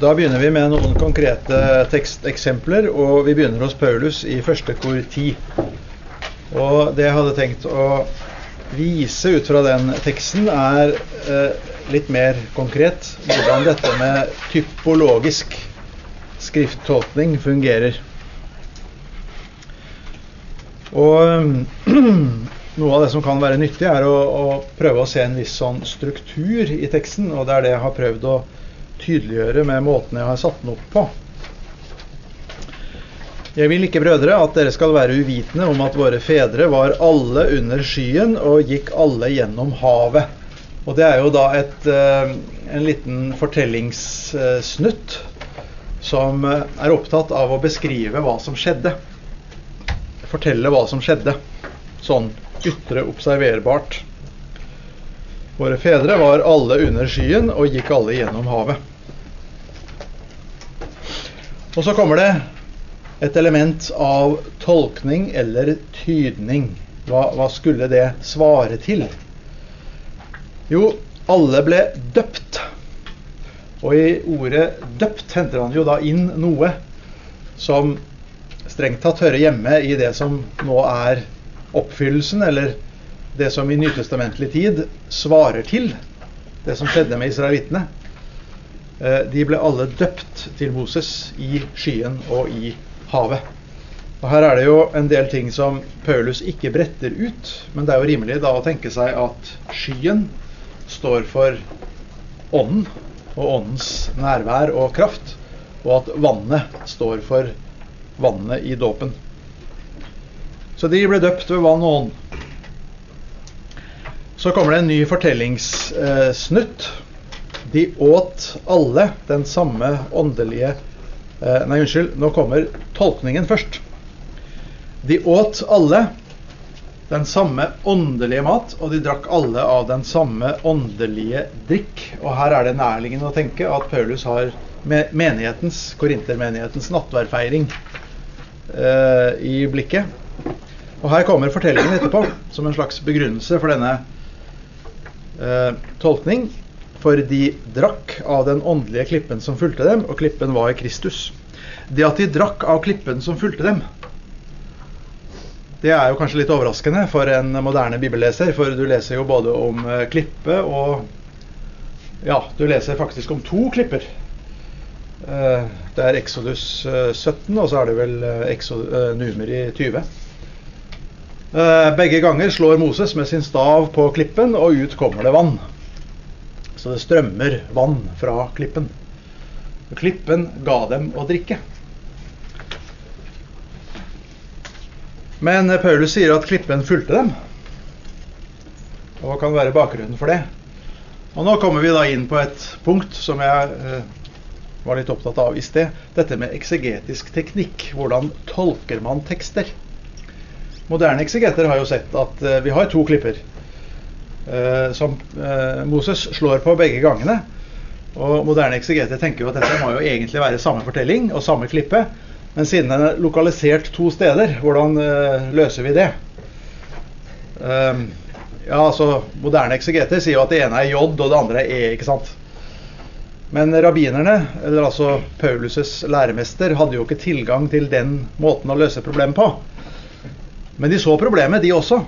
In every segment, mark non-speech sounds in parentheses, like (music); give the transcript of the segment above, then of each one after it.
Da begynner vi med noen konkrete teksteksempler, og vi begynner hos Paulus i første kor 10. Og det jeg hadde tenkt å vise ut fra den teksten, er eh, litt mer konkret hvordan dette med typologisk skrifttolkning fungerer. Og (clears throat) noe av det som kan være nyttig, er å, å, prøve å se en viss sånn struktur i teksten, og det er det jeg har prøvd å tydeliggjøre med måten jeg har satt den opp på. Jeg vil ikke, brødre, at dere skal være uvitende om at våre fedre var alle under skyen og gikk alle gjennom havet. Og det er jo da et, eh, en liten fortellingssnutt som er opptatt av å beskrive hva som skjedde. Fortelle hva som skjedde, sånn ytre observerbart. Våre fedre var alle under skyen og gikk alle gjennom havet. Og så kommer det et element av tolkning eller tydning. Hva, hva, skulle det svare til? Jo, alle ble døpt. Og i ordet 'døpt' henter han jo da inn noe som strengt tatt hører hjemme i det som nå er oppfyllelsen, eller det som i nytestamentlig tid svarer til det som skjedde med israelittene. Eh, de ble alle døpt til Moses i skyen og i havet. Og Her er det jo en del ting som Paulus ikke bretter ut, men det er jo rimelig da å tenke seg at skyen står for ånden og åndens nærvær og kraft, og at vannet står for vannet i dåpen. Så de ble døpt ved vann og ånd. Så kommer det en ny fortellingssnutt. De åt alle den samme åndelige eh, Nei, unnskyld, nå kommer tolkningen først. De åt alle den samme åndelige mat, og de drakk alle av den samme åndelige drikk. Og her er det nærliggende å tenke at Paulus har menighetens, korintermenighetens nattverdfeiring eh, i blikket. Og her kommer fortellingen etterpå som en slags begrunnelse for denne eh, tolkning. For de drakk av den åndelige klippen som fulgte dem, og klippen var i Kristus. Det at de drakk av klippen som fulgte dem, det er jo kanskje litt overraskende for en moderne bibelleser, for du leser jo både om eh, klippe og Ja, du leser faktisk om to klipper. Eh, det er Exodus 17, eh, og så er det vel Numeri 20. Begge ganger slår Moses med sin stav på klippen, og ut kommer det vann. Så det strømmer vann fra klippen. Klippen ga dem å drikke. Men Paulus sier at klippen fulgte dem. Og hva kan være bakgrunnen for det? Og Nå kommer vi da inn på et punkt som jeg eh, var litt opptatt av i sted. Dette med eksegetisk teknikk. Hvordan tolker man tekster? Moderne eksegeter har jo sett at eh, vi har to klipper som eh, Moses slår på begge gangene. Og moderne eksegeter tenker jo at dette må jo egentlig være samme fortelling og samme klippe. Men siden den er lokalisert to steder, hvordan eh, løser vi det? Ja, altså, Moderne eksegeter sier jo at det ene er J og det andre er E. ikke sant? Men rabbinerne, eller altså Paulus' læremester, hadde jo ikke tilgang til den måten å løse problemet på. Men de så problemet, de også.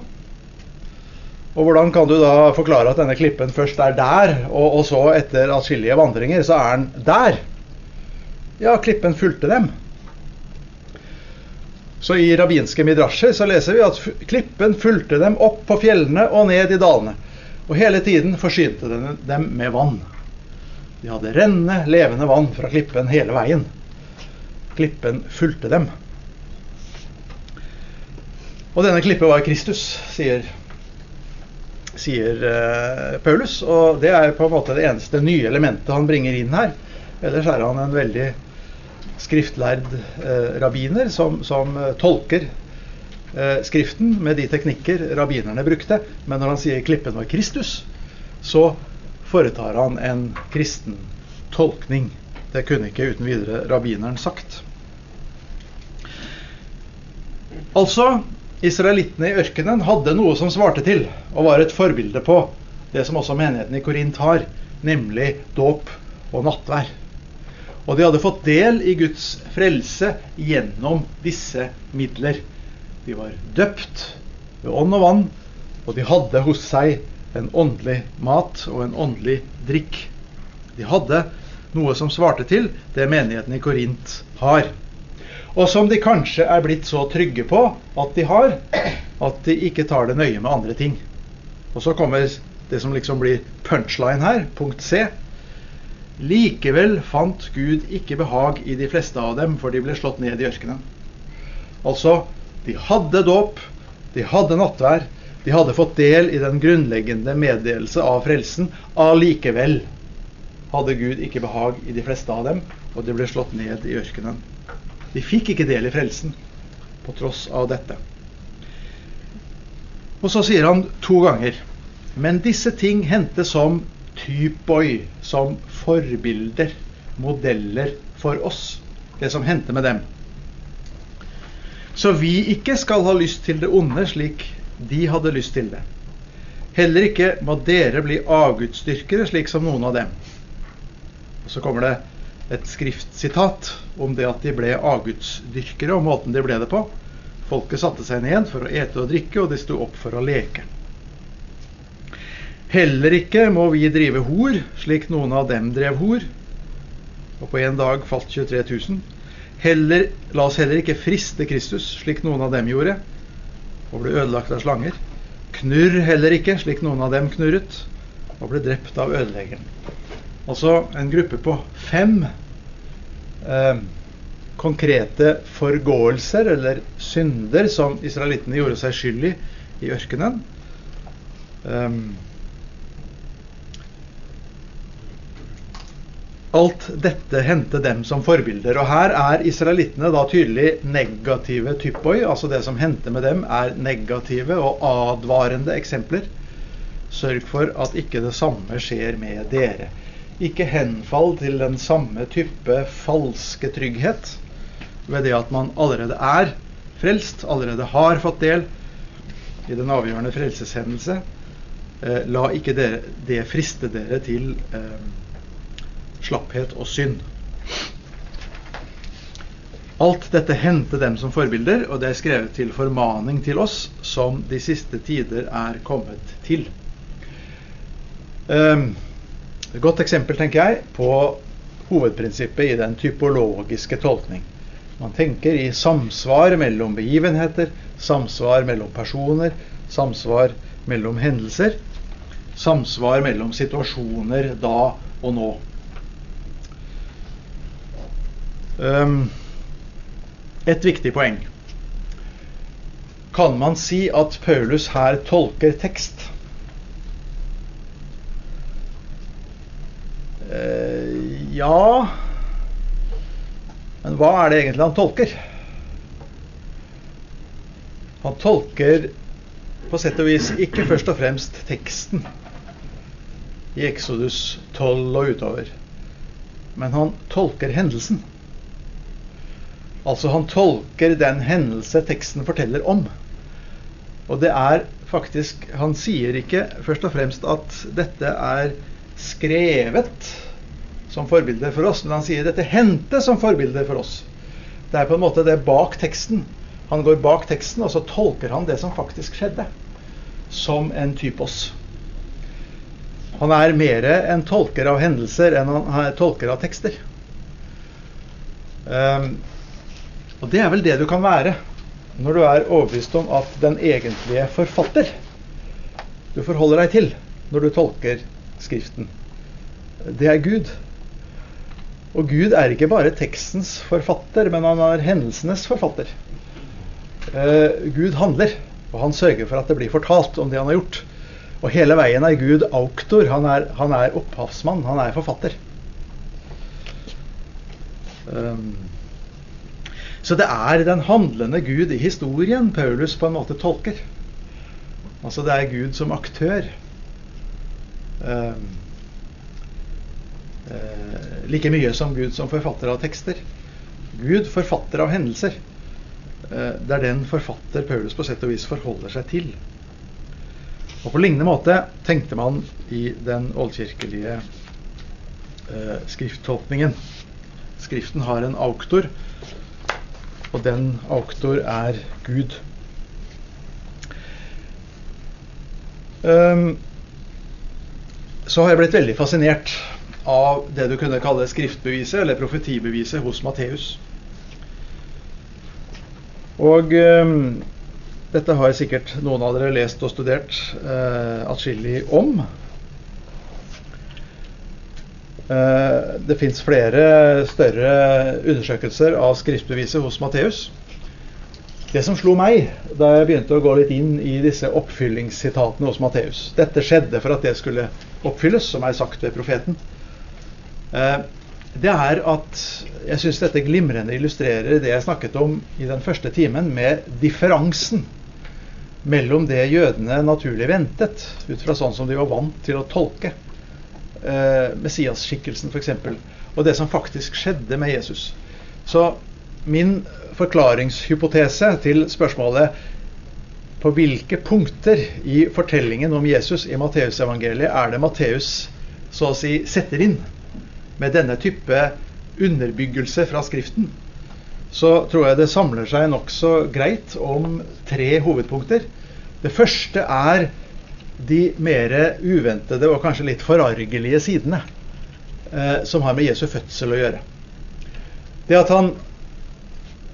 Og hvordan kan du da forklare at denne klippen først er der, og, og så etter atskillige vandringer så er den der? Ja, klippen fulgte dem. Så i rabbinske midrasjer så leser vi at klippen fulgte dem opp på fjellene og ned i dalene. Og hele tiden forsynte den dem med vann. De hadde rennende, levende vann fra klippen hele veien. Klippen fulgte dem. Og denne klippen var Kristus, sier sier uh, Paulus. Og det er på en måte det eneste nye elementet han bringer inn her. Ellers er han en veldig skriftlærd uh, rabbiner som, som uh, tolker Skriften med de teknikker rabbinerne brukte. Men når han sier 'klippen var Kristus', så foretar han en kristen tolkning. Det kunne ikke uten videre rabbineren sagt. Altså Israelittene i ørkenen hadde noe som svarte til, og var et forbilde på det som også menigheten i Korint har, nemlig dåp og nattvær. Og de hadde fått del i Guds frelse gjennom disse midler. De var døpt ved ånd og vann, og de hadde hos seg en åndelig mat og en åndelig drikk. De hadde noe som svarte til det menigheten i Korint har. Og som de kanskje er blitt så trygge på at de har, at de ikke tar det nøye med andre ting. Og så kommer det som liksom blir punchline her, punkt C. Likevel fant Gud ikke behag i de fleste av dem, for de ble slått ned i ørkenen. Altså, de hadde dåp, de hadde nattvær, de hadde fått del i den grunnleggende meddelelse av frelsen. Allikevel hadde Gud ikke behag i de fleste av dem, og de ble slått ned i ørkenen. De fikk ikke del i frelsen på tross av dette. Og så sier han to ganger Men disse ting hendte som typoi, som forbilder, modeller for oss. Det som hendte med dem. Så vi ikke skal ha lyst til det onde slik de hadde lyst til det. Heller ikke må dere bli avgudsdyrkere slik som noen av dem. Og Så kommer det et skriftsitat om det at de ble avgudsdyrkere, og måten de ble det på. Folket satte seg ned for å ete og drikke, og de sto opp for å leke. Heller ikke må vi drive hor, slik noen av dem drev hor. Og på en dag falt 23 000. Heller, la oss heller ikke friste Kristus, slik noen av dem gjorde, og ble ødelagt av slanger. Knurr heller ikke, slik noen av dem knurret, og ble drept av ødeleggeren. Altså en gruppe på fem eh, konkrete forgåelser eller synder som israelittene gjorde seg skyld i i ørkenen. Um, Alt dette hendte dem som forbilder. Og her er israelittene da tydelig negative typoi. Altså det som hendte med dem, er negative og advarende eksempler. Sørg for at ikke det samme skjer med dere. Ikke henfall til den samme type falske trygghet ved det at man allerede er frelst, allerede har fått del i den avgjørende frelseshendelse. Eh, la ikke dere, det friste dere til eh, slapphet og synd. Alt dette hendte dem som forbilder, og det er skrevet til formaning til oss som de siste tider er kommet til. Um, godt eksempel, tenker jeg, på hovedprinsippet i den typologiske tolkning. Man tenker i samsvar mellom begivenheter, samsvar mellom personer, samsvar mellom hendelser, samsvar mellom situasjoner da og nå. Um, et viktig poeng. Kan man si at Paulus her tolker tekst? Ja Men hva er det egentlig han tolker? Han tolker på sett og vis ikke først og fremst teksten i Exodus 12 og utover, men han tolker hendelsen. Altså han tolker den hendelse teksten forteller om. Og det er faktisk Han sier ikke først og fremst at dette er skrevet som forbilde for oss, men han sier dette hendte som forbilde for oss. Det er på en måte det bak teksten. Han går bak teksten, og så tolker han det som faktisk skjedde, som en typos. Han er mer en tolker av hendelser enn han er tolker av tekster. Um, og det er vel det du kan være når du er overbevist om at den egentlige forfatter du forholder deg til når du tolker Skriften, det er Gud. Og Gud er ikke bare tekstens forfatter, men han er hendelsenes forfatter. Eh, Gud handler, og han sørger for at det blir fortalt om det han har gjort. Og hele veien er Gud auktor. Han er, han er opphavsmann. Han er forfatter. Um, så det er den handlende Gud i historien Paulus på en måte tolker. Altså det er Gud som aktør. Uh, uh, like mye som Gud som forfatter av tekster. Gud forfatter av hendelser. Uh, det er den forfatter Paulus på sett og vis forholder seg til. Og på lignende måte tenkte man i den oldkirkelige skrifttolkningen. Skriften har en auktor, og den auktor er Gud. Um, så har jeg blitt veldig fascinert av det du kunne kalle skriftbeviset, eller profetibeviset, hos Matteus. Og eh, dette har sikkert noen av dere lest og studert eh, atskillig om. Eh, det fins flere større undersøkelser av skriftbeviset hos Matteus. Det som slo meg da jeg begynte å gå litt inn i disse oppfyllingssitatene hos Matteus Dette skjedde for at det skulle oppfylles, som er sagt ved profeten. Eh, det er at jeg syns dette glimrende illustrerer det jeg snakket om i den første timen, med differansen mellom det jødene naturlig ventet, ut fra sånn som de var vant til å tolke eh, Messias-skikkelsen f.eks., og det som faktisk skjedde med Jesus. Så min forklaringshypotese til spørsmålet på hvilke punkter i fortellingen om Jesus i Matteusevangeliet er det Matteus så å si setter inn med denne type underbyggelse fra Skriften, så tror jeg det samler seg nokså greit om tre hovedpunkter. Det første er de mer uventede og kanskje litt forargelige sidene eh, som har med Jesu fødsel å gjøre. Det at han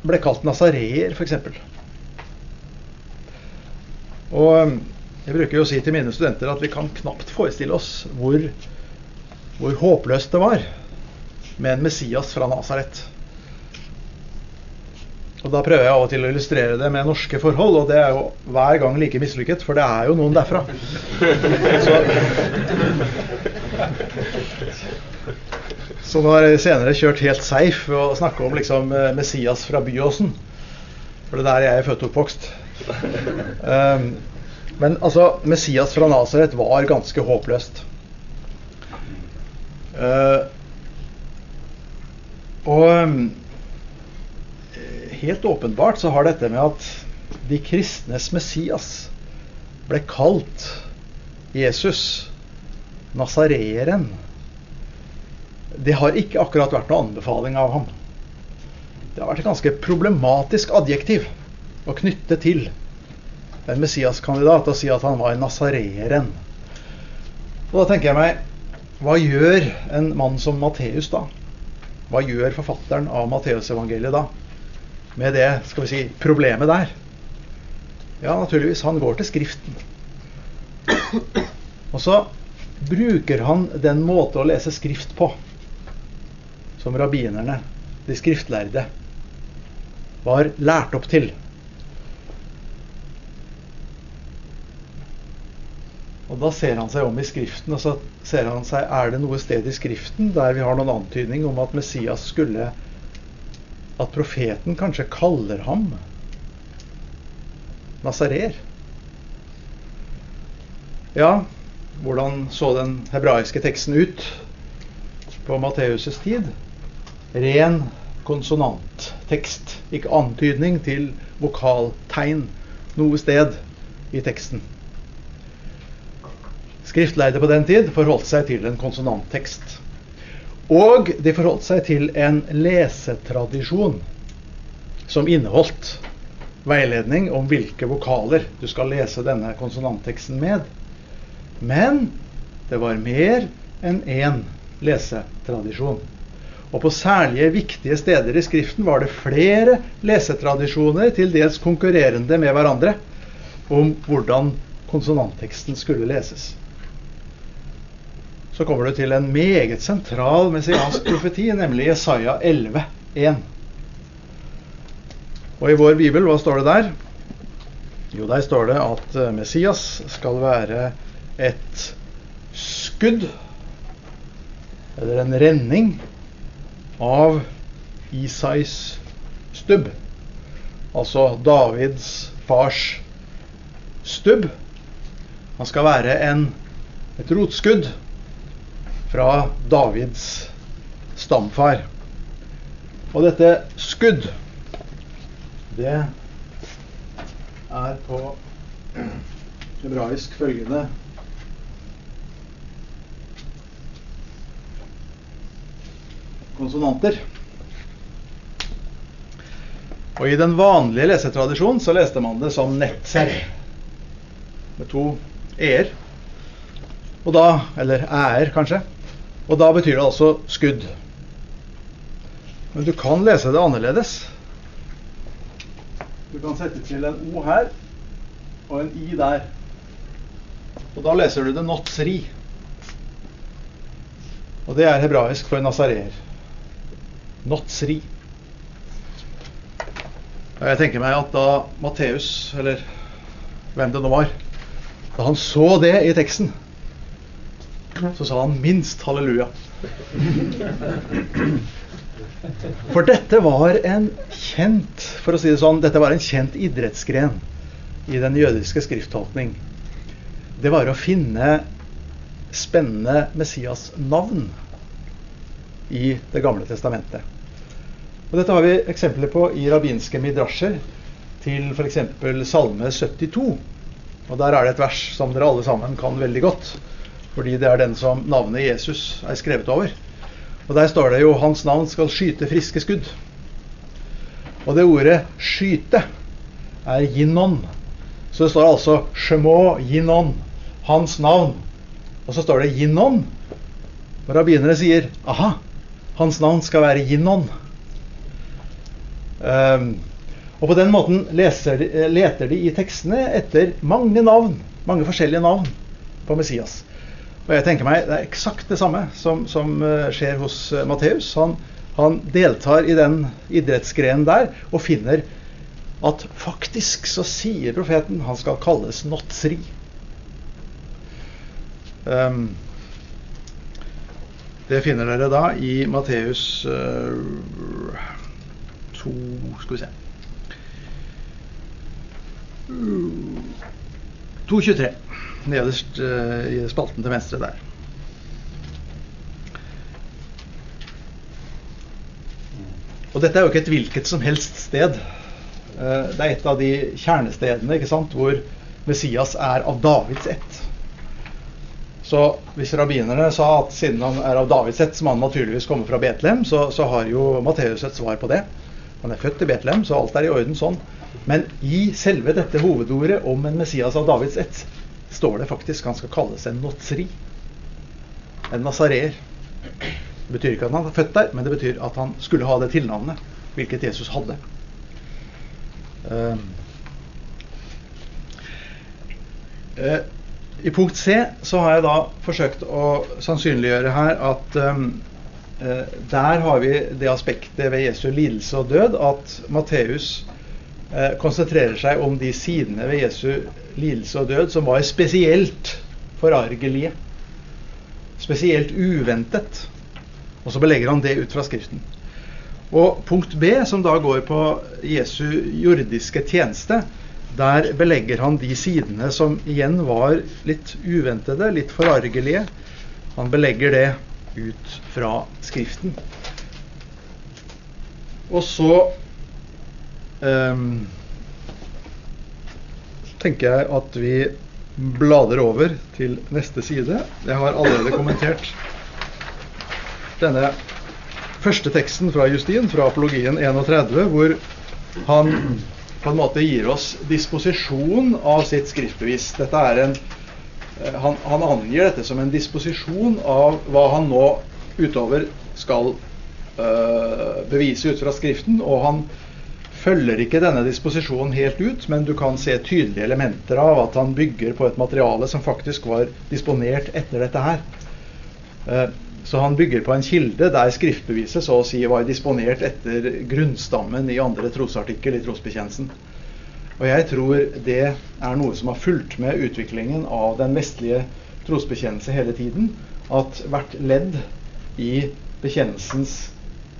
ble kalt nasareer, f.eks. Og jeg bruker jo å si til mine studenter at vi kan knapt forestille oss hvor, hvor håpløst det var med en Messias fra Nasaret. Og Da prøver jeg av og til å illustrere det med norske forhold, og det er jo hver gang like mislykket, for det er jo noen derfra. (laughs) Så, (laughs) så nå har senere kjørt helt safe ved å snakke om liksom, eh, Messias fra Byåsen. For det er der jeg er født og oppvokst. Um, (laughs) men altså, Messias fra Nasaret var ganske håpløst. Uh, og um, helt åpenbart så har dette med at de kristnes Messias ble kalt Jesus, nasareeren det har ikke akkurat vært noen anbefaling av ham. Det har vært et ganske problematisk adjektiv å knytte til en Messias-kandidat og si at han var nasareeren. Og da tenker jeg meg hva gjør en mann som Matteus da? Hva gjør forfatteren av Matteusevangeliet da? Med det skal vi si, problemet der? Ja, naturligvis. Han går til Skriften. Og så bruker han den måte å lese Skrift på som rabbinerne, de skriftlærde, var lært opp til. Og Da ser han seg om i Skriften, og så ser han seg er det noe sted i Skriften der vi har noen antydning om at Messias skulle At profeten kanskje kaller ham Nasarer. Ja, hvordan så den hebraiske teksten ut på Matteus' tid? Ren konsonanttekst. Ikke antydning til vokaltegn noe sted i teksten. Skriftleide på den tid forholdt seg til en konsonanttekst. Og de forholdt seg til en lesetradisjon som inneholdt veiledning om hvilke vokaler du skal lese denne konsonantteksten med. Men det var mer enn én lesetradisjon. Og på særlige viktige steder i Skriften var det flere lesetradisjoner, til dels konkurrerende med hverandre, om hvordan konsonantteksten skulle leses. Så kommer du til en meget sentral messiansk profeti, nemlig Jesaja 11, 1. Og i vår bibel, hva står det der? Jo, der står det at eh, Messias skal være et skudd, eller en renning, av Isais stubb. Altså Davids fars stubb. Han skal være en, et rotskudd fra Davids stamfar. Og dette skudd, det er på (clears throat) hebraisk følgende konsonanter. Og i den vanlige lesetradisjonen så leste man det som netser. Med to e-er. Og da Eller æ-er, kanskje. Og da betyr det altså skudd. Men du kan lese det annerledes. Du kan sette til en O her og en I der. Og da leser du det notsri. Og det er hebraisk for nasareer. Notsri. Og jeg tenker meg at da Matteus, eller hvem det nå var, da han så det i teksten, så sa han minst halleluja. For dette var en kjent for å si det sånn, dette var en kjent idrettsgren i den jødiske skrifttolkning. Det var å finne spennende Messias-navn i Det gamle testamentet. Og Dette har vi eksempler på i rabbinske midrasjer til f.eks. Salme 72. Og Der er det et vers som dere alle sammen kan veldig godt, fordi det er den som navnet Jesus er skrevet over. Og Der står det jo 'Hans navn skal skyte friske skudd'. Og det ordet 'skyte' er ginon. Så det står altså 'shemo ginon', hans navn. Og så står det 'ginon'. Og rabbinere sier 'aha, hans navn skal være Jinon. Um, og på den måten de, eh, leter de i tekstene etter mange navn, mange forskjellige navn på Messias. Og jeg tenker meg Det er eksakt det samme som, som uh, skjer hos uh, Matteus. Han, han, deltar i den idrettsgrenen der og finner at faktisk så sier profeten han skal kalles Notsri. Um, det finner dere da i Matteus uh, 2 Skal vi se 2.23. Nederst uh, i spalten til venstre der. Og dette er jo ikke et hvilket som helst sted. Uh, det er et av de kjernestedene ikke sant, hvor Messias er av Davids ett. Så hvis rabbinerne sa at siden han er av Davids ett, som han naturligvis kommer fra Betlehem, så, så har jo Matteus et svar på det. Han er født i Betlehem, så alt er i orden sånn. Men i selve dette hovedordet om en Messias av Davids ett står det faktisk han skal kalles en notsri. En nasareer. Det betyr ikke at han er født der, men det betyr at han skulle ha det tilnavnet, hvilket Jesus hadde. Uh, uh, I punkt C så har jeg da forsøkt å sannsynliggjøre her at um, der har vi det aspektet ved Jesu lidelse og død at Matteus uh, konsentrerer seg om de sidene ved Jesu lidelse og død som var spesielt forargelige. Spesielt uventet. Og så belegger han det ut fra Skriften. Og punkt B, som da går på Jesu jordiske tjeneste, der belegger han de sidene som igjen var litt uventede, litt forargelige. Han belegger det ut fra Skriften. Og så um, tenker jeg at vi blader over til neste side. Jeg har allerede kommentert denne første teksten fra Justin, fra apologien 31, hvor han på en måte gir oss disposisjon av sitt skriftbevis. En Eh, han, han, angir dette som en disposisjon av hva han nå utover skal øh, bevise ut fra Skriften. Og han følger ikke denne disposisjonen helt ut, men du kan se tydelige elementer av at han bygger på et materiale som faktisk var disponert etter dette her. Uh, så han bygger på en kilde der skriftbeviset så å si var disponert etter grunnstammen i andre trosartikkel i trosbekjennelsen. Og jeg tror det er noe som har fulgt med utviklingen av den vestlige trosbekjennelse hele tiden. At hvert ledd i bekjennelsens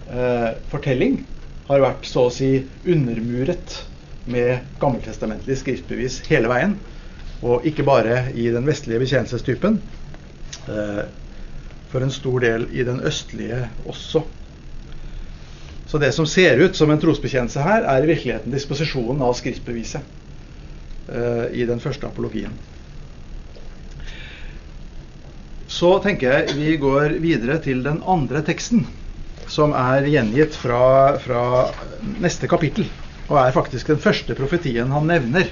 eh, fortelling har vært så å si undermuret med gammeltestamentlig skriftbevis hele veien. Og ikke bare i den vestlige bekjennelsestypen. Eh, for en stor del i den østlige også. Så det som ser ut som en trosbekjennelse her, er i virkeligheten disposisjonen av skriftbeviset uh, i den første apologien. Så tenker jeg vi går videre til den andre teksten, som er gjengitt fra, fra neste kapittel og er faktisk den første profetien han nevner.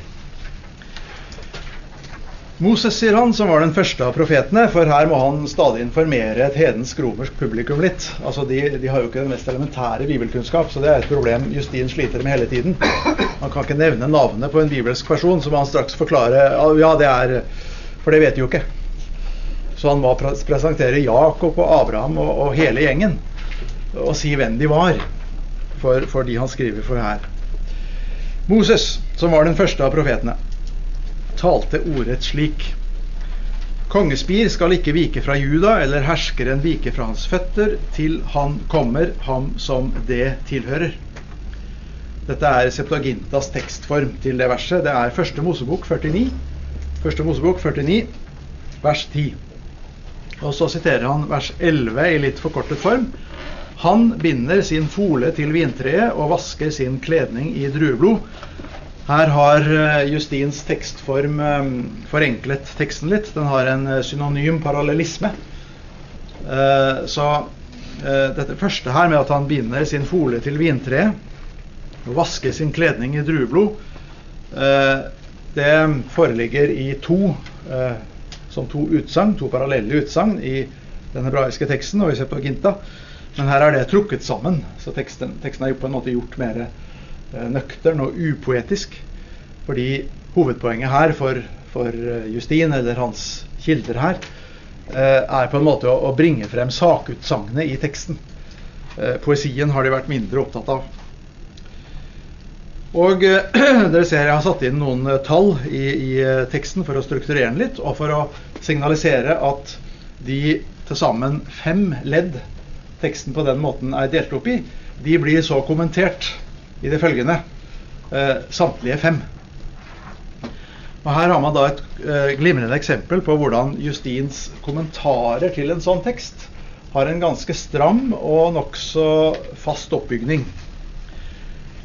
Moses, sier han, som var den første av profetene, for her må han stadig informere et hedensk romersk publikum litt. Altså, de, de, har jo ikke den mest elementære bibelkunnskap, så det er et problem Justin sliter med hele tiden. Han kan ikke nevne navnet på en bibelsk person, så må han straks forklare ja, det er For det vet de jo ikke. Så han må presentere Jakob og Abraham og, og hele gjengen og si hvem de var, for, for de han skriver for her. Moses, som var den første av profetene talte ordrett slik. Kongespir skal ikke vike fra Juda, eller herskeren vike fra hans føtter, til han kommer, ham som det tilhører. Dette er Septuagintas tekstform til det verset. Det er første Mosebok 49, første Mosebok 49, vers 10. Og så siterer han vers 11 i litt forkortet form. Han binder sin fole til vintreet og vasker sin kledning i drueblod. Her har eh, Justins tekstform eh, forenklet teksten litt. Den har en eh, synonym parallellisme. Så dette første her med at han binder sin fole til vintreet og vasker sin kledning i drueblod, det foreligger i to som to utsagn, to parallelle utsagn i den hebraiske teksten og i Septuaginta. Men her er det trukket sammen, så teksten, teksten er på en måte gjort mer nøktern og upoetisk. Fordi hovedpoenget her for, for eh, Justin, eller hans kilder her, eh, er på en måte å, å bringe frem sakutsagnet i teksten. Poesien har de vært mindre opptatt av. Og (clears throat) dere ser jeg har satt inn noen tall i, i, teksten for å strukturere den litt, og for å signalisere at de til sammen fem ledd teksten på den måten er delt opp i, de blir så kommentert i det følgende. Eh, samtlige fem. Og Her har man da et eh, glimrende eksempel på hvordan Justins kommentarer til en sånn tekst har en ganske stram og nokså fast oppbygning.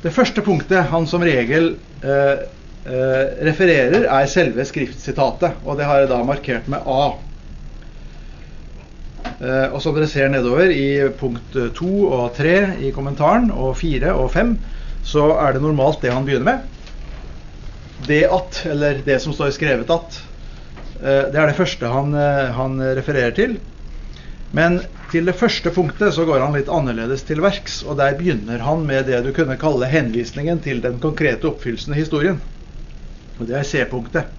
Det første punktet han som regel eh, eh, refererer, er selve skriftsitatet. Og det har jeg da markert med A. Eh, og som dere ser nedover i punkt 2 og 3 i kommentaren, og 4 og 5, så er det normalt det han begynner med. Det at, eller det som står skrevet at, eh, det er det første han, eh, han refererer til. Men til det første punktet så går han litt annerledes til verks, og der begynner han med det du kunne kalle henvisningen til den konkrete oppfyllelsen i historien. Og det er C-punktet.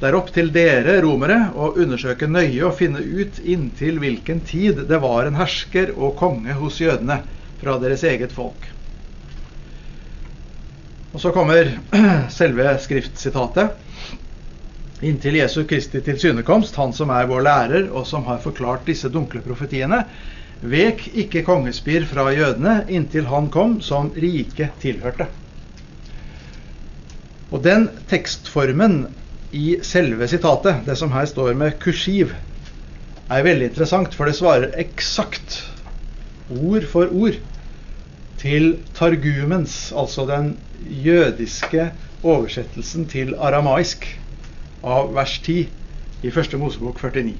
Det er opp til dere, romere, å undersøke nøye og finne ut inntil hvilken tid det var en hersker og konge hos jødene fra deres eget folk. Og så kommer (clears throat) selve skriftsitatet. Inntil Jesu Kristi tilsynekomst, han som er vår lærer, og som har forklart disse dunkle profetiene, vek ikke kongespir fra jødene inntil han kom som riket tilhørte. Og den tekstformen i selve sitatet, det som her står med kursiv, er veldig interessant, for det svarer eksakt, ord for ord, til targumens, altså den jødiske oversettelsen til aramaisk av vers 10 i første Mosebok 49.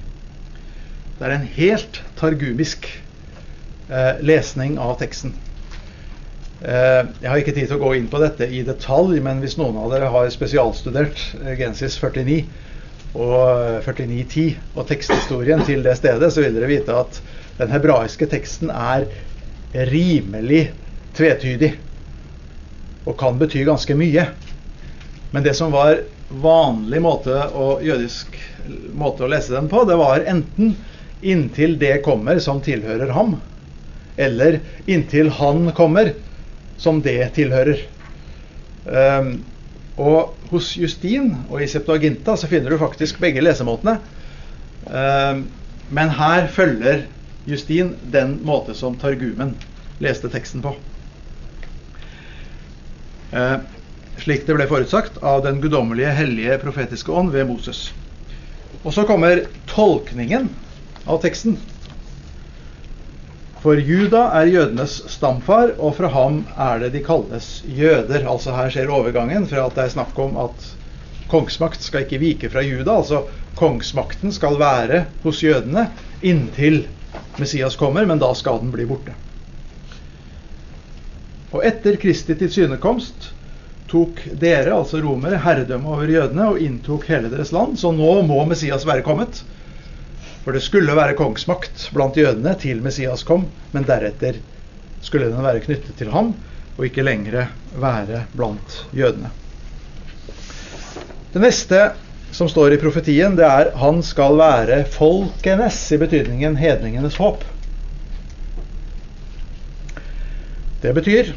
Det er en helt targumisk eh, lesning av teksten. Eh, jeg har ikke tid til å gå inn på dette i detalj, men hvis noen av dere har spesialstudert eh, Gensis 49 og 49.10 eh, og teksthistorien til det stedet, så vil dere vite at den hebraiske teksten er rimelig tvetydig og kan bety ganske mye. Men det som var vanlig måte og jødisk måte å lese den på, det var enten inntil det kommer som tilhører ham, eller inntil han kommer som det tilhører. Um, og hos Justin og i Septuaginta så finner du faktisk begge lesemåtene. Um, men her følger Justin den måte som Targumen leste teksten på. Eh, slik det ble forutsagt av den guddommelige, hellige, profetiske ånd ved Moses. Og så kommer tolkningen av teksten. For Juda er jødenes stamfar, og fra ham er det de kalles jøder. Altså Her skjer overgangen fra at det er snakk om at kongsmakt skal ikke vike fra Juda. Altså kongsmakten skal være hos jødene inntil Messias kommer, men da skal den bli borte. Og etter Kristi tilsynekomst tok dere, altså romere, herredømme over jødene og inntok hele deres land. Så nå må Messias være kommet. For det skulle være kongsmakt blant jødene til Messias kom, men deretter skulle den være knyttet til ham og ikke lenger være blant jødene. Det neste som står i profetien, det er 'han skal være folkenes', i betydningen hedningenes håp. Det betyr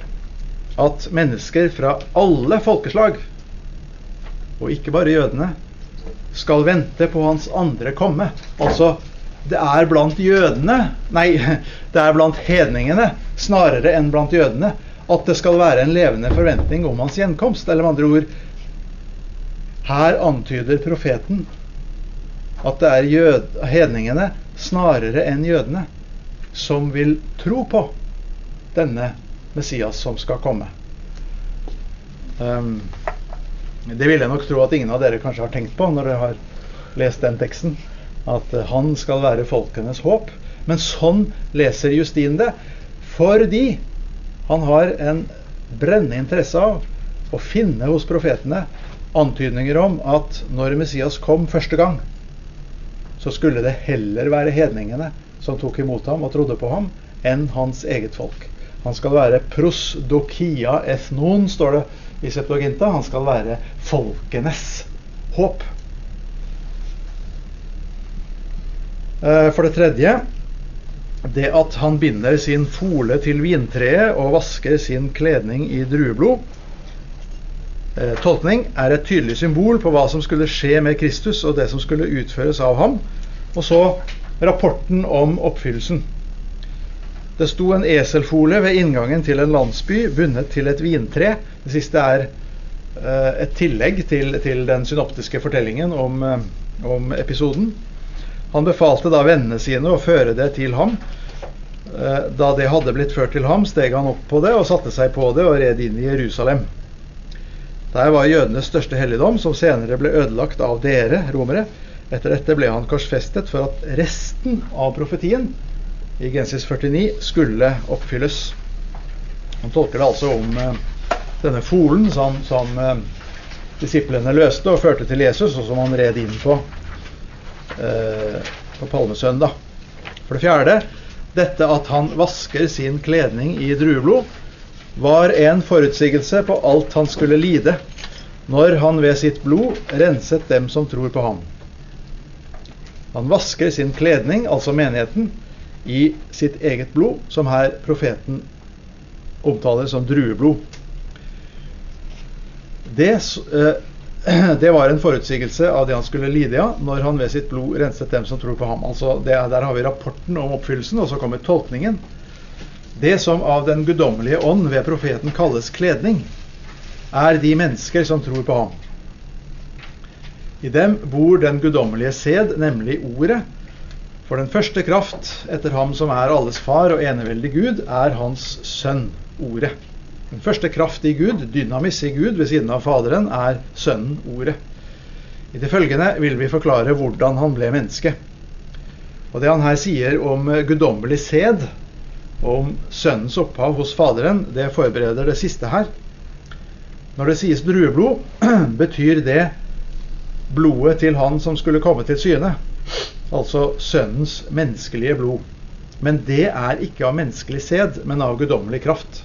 at mennesker fra alle folkeslag, og ikke bare jødene, skal vente på hans andre komme. Altså, det er blant jødene Nei, (laughs) det er blant hedningene snarere enn blant jødene at det skal være en levende forventning om hans gjenkomst. Eller med andre ord Her antyder profeten at det er jød, hedningene snarere enn jødene som vil tro på denne Messias som skal komme. Um, det vil jeg nok tro at ingen av dere kanskje har tenkt på når dere har lest den teksten. At uh, han skal være folkenes håp. Men sånn leser Justin det. Fordi han har en brennende interesse av å finne hos profetene antydninger om at når Messias kom første gang, så skulle det heller være hedningene som tok imot ham og trodde på ham, enn hans eget folk. Han skal være prosdokia ethnon, står det i Septuaginta. Han skal være folkenes håp. Eh, for det tredje det at han binder sin fole til vintreet og vasker sin kledning i drueblod. Eh, tolkning er et tydelig symbol på hva som skulle skje med Kristus og det som skulle utføres av ham. Og så rapporten om oppfyllelsen. Det sto en eselfole ved inngangen til en landsby bundet til et vintre. Det siste er eh, et tillegg til, til, den synoptiske fortellingen om, eh, om episoden. Han befalte da vennene sine å føre det til ham. Eh, da det hadde blitt ført til ham, steg han opp på det og satte seg på det og red inn i Jerusalem. Der var jødenes største helligdom, som senere ble ødelagt av dere, romere. Etter dette ble han korsfestet for at resten av profetien i Gensis 49 skulle oppfylles. Han tolker det altså om eh, denne folen som, som eh, disiplene løste og førte til Jesus, og som han red inn på Eh, på palmesøndag. For det fjerde dette at han vasker sin kledning i drueblod, var en forutsigelse på alt han skulle lide når han ved sitt blod renset dem som tror på ham. Han vasker sin kledning, altså menigheten, i sitt eget blod, som her profeten omtaler som drueblod. Det eh, (clears throat) det var en forutsigelse av det han skulle lide av når han ved sitt blod renset dem som tror på ham. Altså det, Der har vi rapporten om oppfyllelsen, og så kommer tolkningen. Det som av den guddommelige ånd ved profeten kalles kledning, er de mennesker som tror på ham. I dem bor den guddommelige sæd, nemlig Ordet. For den første kraft etter ham som er alles far og eneveldig Gud, er hans sønn, Ordet. Den første kraft i Gud, dynamis i Gud ved siden av Faderen, er Sønnen, Ordet. I det følgende vil vi forklare hvordan han ble menneske. Og Det han her sier om guddommelig sæd, om Sønnens opphav hos Faderen, det forbereder det siste her. Når det sies drueblod, (clears throat) betyr det blodet til han som skulle komme til syne. Altså Sønnens menneskelige blod. Men det er ikke av menneskelig sæd, men av guddommelig kraft.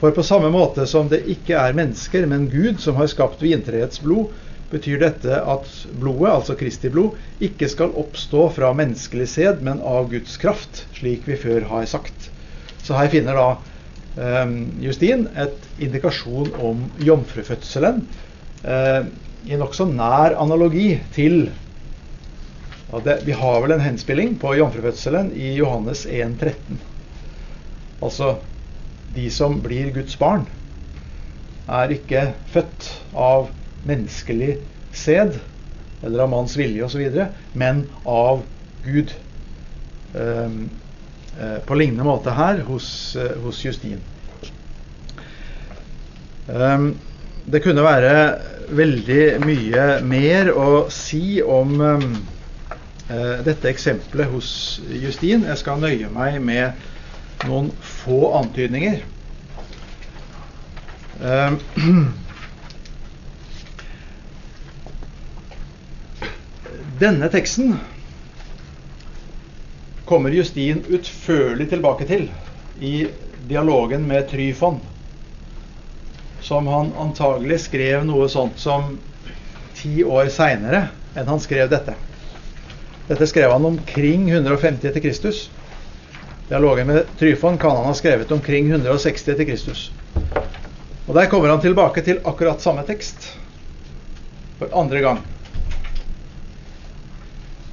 For på samme måte som det ikke er mennesker, men Gud som har skapt vintreets blod, betyr dette at blodet, altså Kristi blod, ikke skal oppstå fra menneskelig sæd, men av Guds kraft, slik vi før har sagt. Så her finner da eh, Justin et indikasjon om jomfrufødselen uh, i nokså nær analogi til det, Vi har vel en henspilling på jomfrufødselen i Johannes 1,13. Altså de som blir Guds barn, er ikke født av menneskelig sæd eller av manns vilje osv., men av Gud. Um, på lignende måte her hos, uh, hos Justin. Um, det kunne være veldig mye mer å si om um, uh, dette eksempelet hos Justin. Jeg skal nøye meg med noen få antydninger. Eh, (clears throat) Denne teksten kommer Justin utførlig tilbake til i dialogen med Tryfon, som han antagelig skrev noe sånt som ti år seinere enn han skrev dette. Dette skrev han omkring 150 etter Kristus. Dialogen med Tryfon kan han ha skrevet omkring 160 etter Kristus. Og Der kommer han tilbake til akkurat samme tekst for andre gang.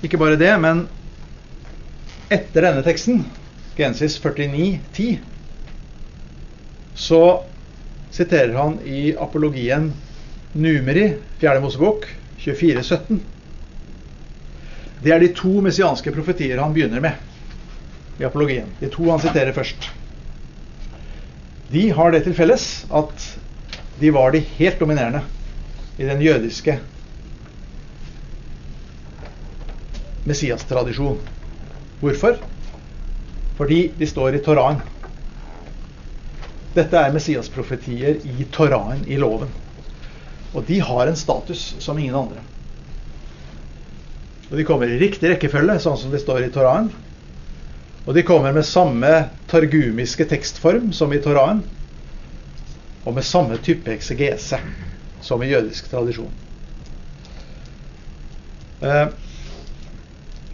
Ikke bare det, men etter denne teksten, Genesis 49, 10, så siterer han i apologien Numeri, 4. Mosebok, 24, 17. Det er de to messianske profetier han begynner med i apologien. De to han siterer først. De har det til felles at de var de helt dominerende i den jødiske Messias-tradisjon. Hvorfor? Fordi de står i Toraen. Dette er Messias-profetier i Toraen, i loven. Og de har en status som ingen andre. Og de kommer i riktig rekkefølge, sånn som det står i Toraen. Og de kommer med samme targumiske tekstform som i Toraen. Og med samme type eksegese som i jødisk tradisjon. Eh,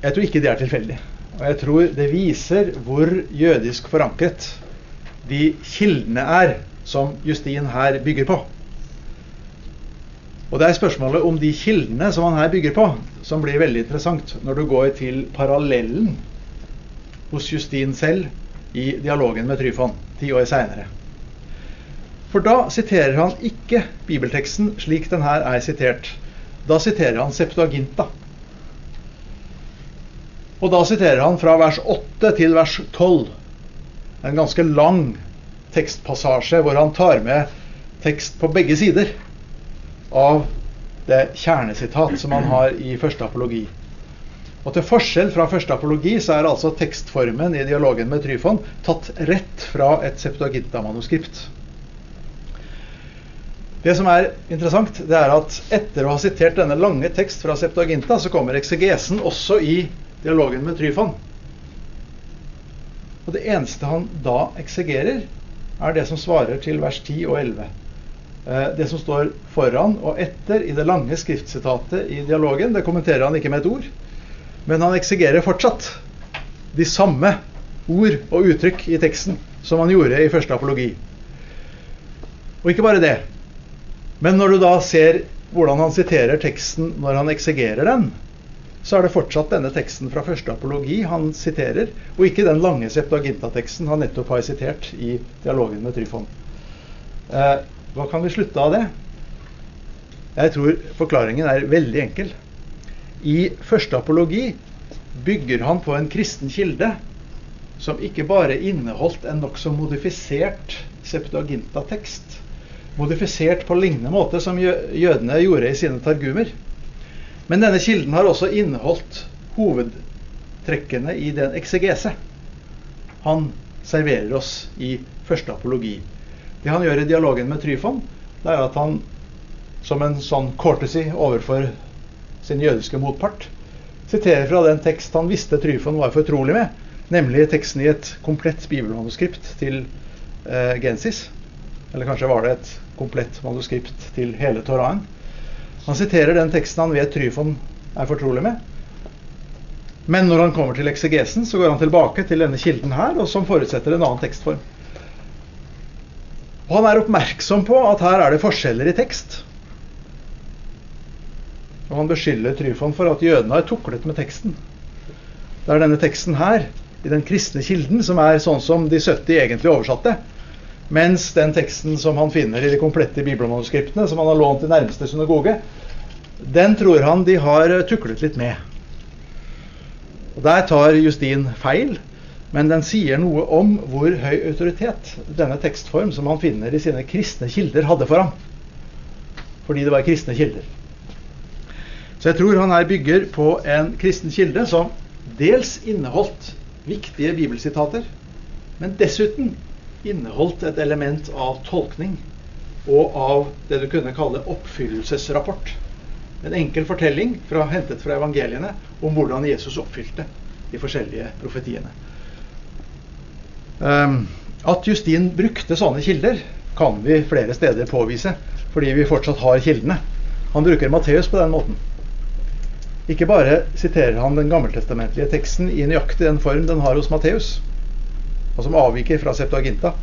jeg tror ikke det er tilfeldig. Og jeg tror det viser hvor jødisk forankret de kildene er som Justin her bygger på. Og det er spørsmålet om de kildene som han her bygger på, som blir veldig interessant når du går til parallellen hos Justin selv i dialogen med Tryfon ti år seinere. For da siterer han ikke bibelteksten slik den her er sitert. Da siterer han Septuaginta. Og da siterer han fra vers 8 til vers 12. En ganske lang tekstpassasje hvor han tar med tekst på begge sider av det kjernesitat som han har i første apologi. Og Til forskjell fra første apologi så er altså tekstformen i dialogen med Tryfon tatt rett fra et Septuaginta-manuskript. Det som er interessant, det er at etter å ha sitert denne lange tekst fra Septuaginta, så kommer eksegesen også i dialogen med Tryfon. Og det eneste han da eksegerer, er det som svarer til vers 10 og 11. Eh, det som står foran og etter i det lange skriftsitatet i dialogen, det kommenterer han ikke med et ord. Men han eksegerer fortsatt de samme ord og uttrykk i teksten som han gjorde i første apologi. Og ikke bare det. Men når du da ser hvordan han siterer teksten når han eksegerer den, så er det fortsatt denne teksten fra første apologi han siterer, og ikke den lange Septuaginta-teksten han nettopp har sitert i dialogen med Tryfon. Eh, hva kan vi slutte av det? Jeg tror forklaringen er veldig enkel. I første apologi bygger han på en kristen kilde som ikke bare inneholdt en nokså modifisert Septuaginta-tekst, modifisert på lignende måte som jødene gjorde i sine targumer. Men denne kilden har også inneholdt hovedtrekkene i den eksegese han serverer oss i første apologi. Det han gjør i dialogen med Tryfon, det er at han som en sånn courtesy overfor sin jødiske motpart siterer fra den tekst han visste Tryfon var fortrolig med, nemlig teksten i et komplett bibelmanuskript til eh, Gensis. Eller kanskje var det et komplett manuskript til hele Toraen. Han siterer den teksten han vet Tryfon er fortrolig med. Men når han kommer til eksegesen, så går han tilbake til denne kilden her, og som forutsetter en annen tekstform. Og han er oppmerksom på at her er det forskjeller i tekst. Og han beskylder Tryfon for at jødene har tuklet med teksten. Det er denne teksten her, i den kristne kilden, som er sånn som de 70 egentlig oversatte. Mens den teksten som han finner i de komplette bibelmanuskriptene, som han har lånt til nærmeste synagoge, den tror han de har tuklet litt med. Og Der tar Justin feil, men den sier noe om hvor høy autoritet denne tekstform som han finner i sine kristne kilder, hadde for ham. Fordi det var kristne kilder. Så jeg tror han her bygger på en kristen kilde som dels inneholdt viktige bibelsitater, men dessuten inneholdt et element av tolkning og av det du kunne kalle oppfyllelsesrapport. En enkel fortelling fra, hentet fra evangeliene om hvordan Jesus oppfylte de forskjellige profetiene. Um, at Justin brukte sånne kilder, kan vi flere steder påvise, fordi vi fortsatt har kildene. Han bruker Matteus på den måten. Ikke bare siterer han den gammeltestamentlige teksten i nøyaktig den form den har hos Matteus, og som avviker fra Septuaginta,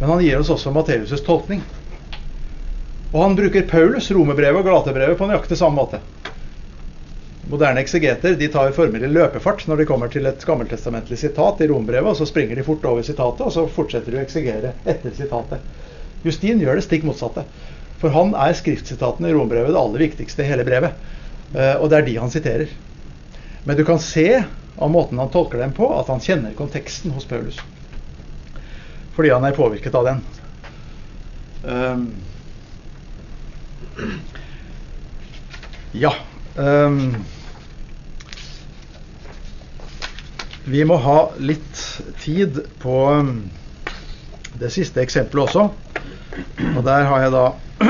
men han gir oss også Matteus' tolkning. Og han bruker Paulus, romerbrevet og galatebrevet på nøyaktig samme måte. Moderne eksegeter de tar formelig løpefart når de kommer til et gammeltestamentlig sitat i rombrevet, og så springer de fort over sitatet, og så fortsetter de å eksegere etter sitatet. Justin gjør det stikk motsatte. For han er skriftsitatene i rombrevet det aller viktigste i hele brevet. Eh, og det er de han siterer. Men du kan se av måten han tolker dem på, at han kjenner konteksten hos Paulus. Fordi han er påvirket av den. Um, ja. Um, vi må ha litt tid på um, det siste eksempelet også. Og der har jeg da (clears throat)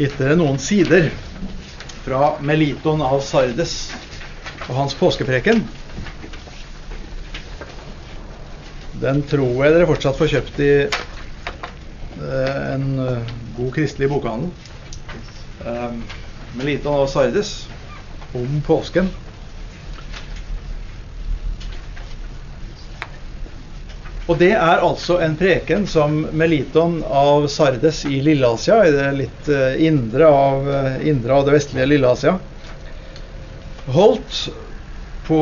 gitt dere noen sider fra Meliton av Sardes og hans påskepreken. Den tror jeg dere fortsatt får kjøpt i eh, en uh, god kristelig bokhandel. Med Meliton av Sardes om påsken. Og det er altså en preken som Meliton av Sardes i Lilleasia, i det litt indre, av, indre av det vestlige Lilleasia, holdt på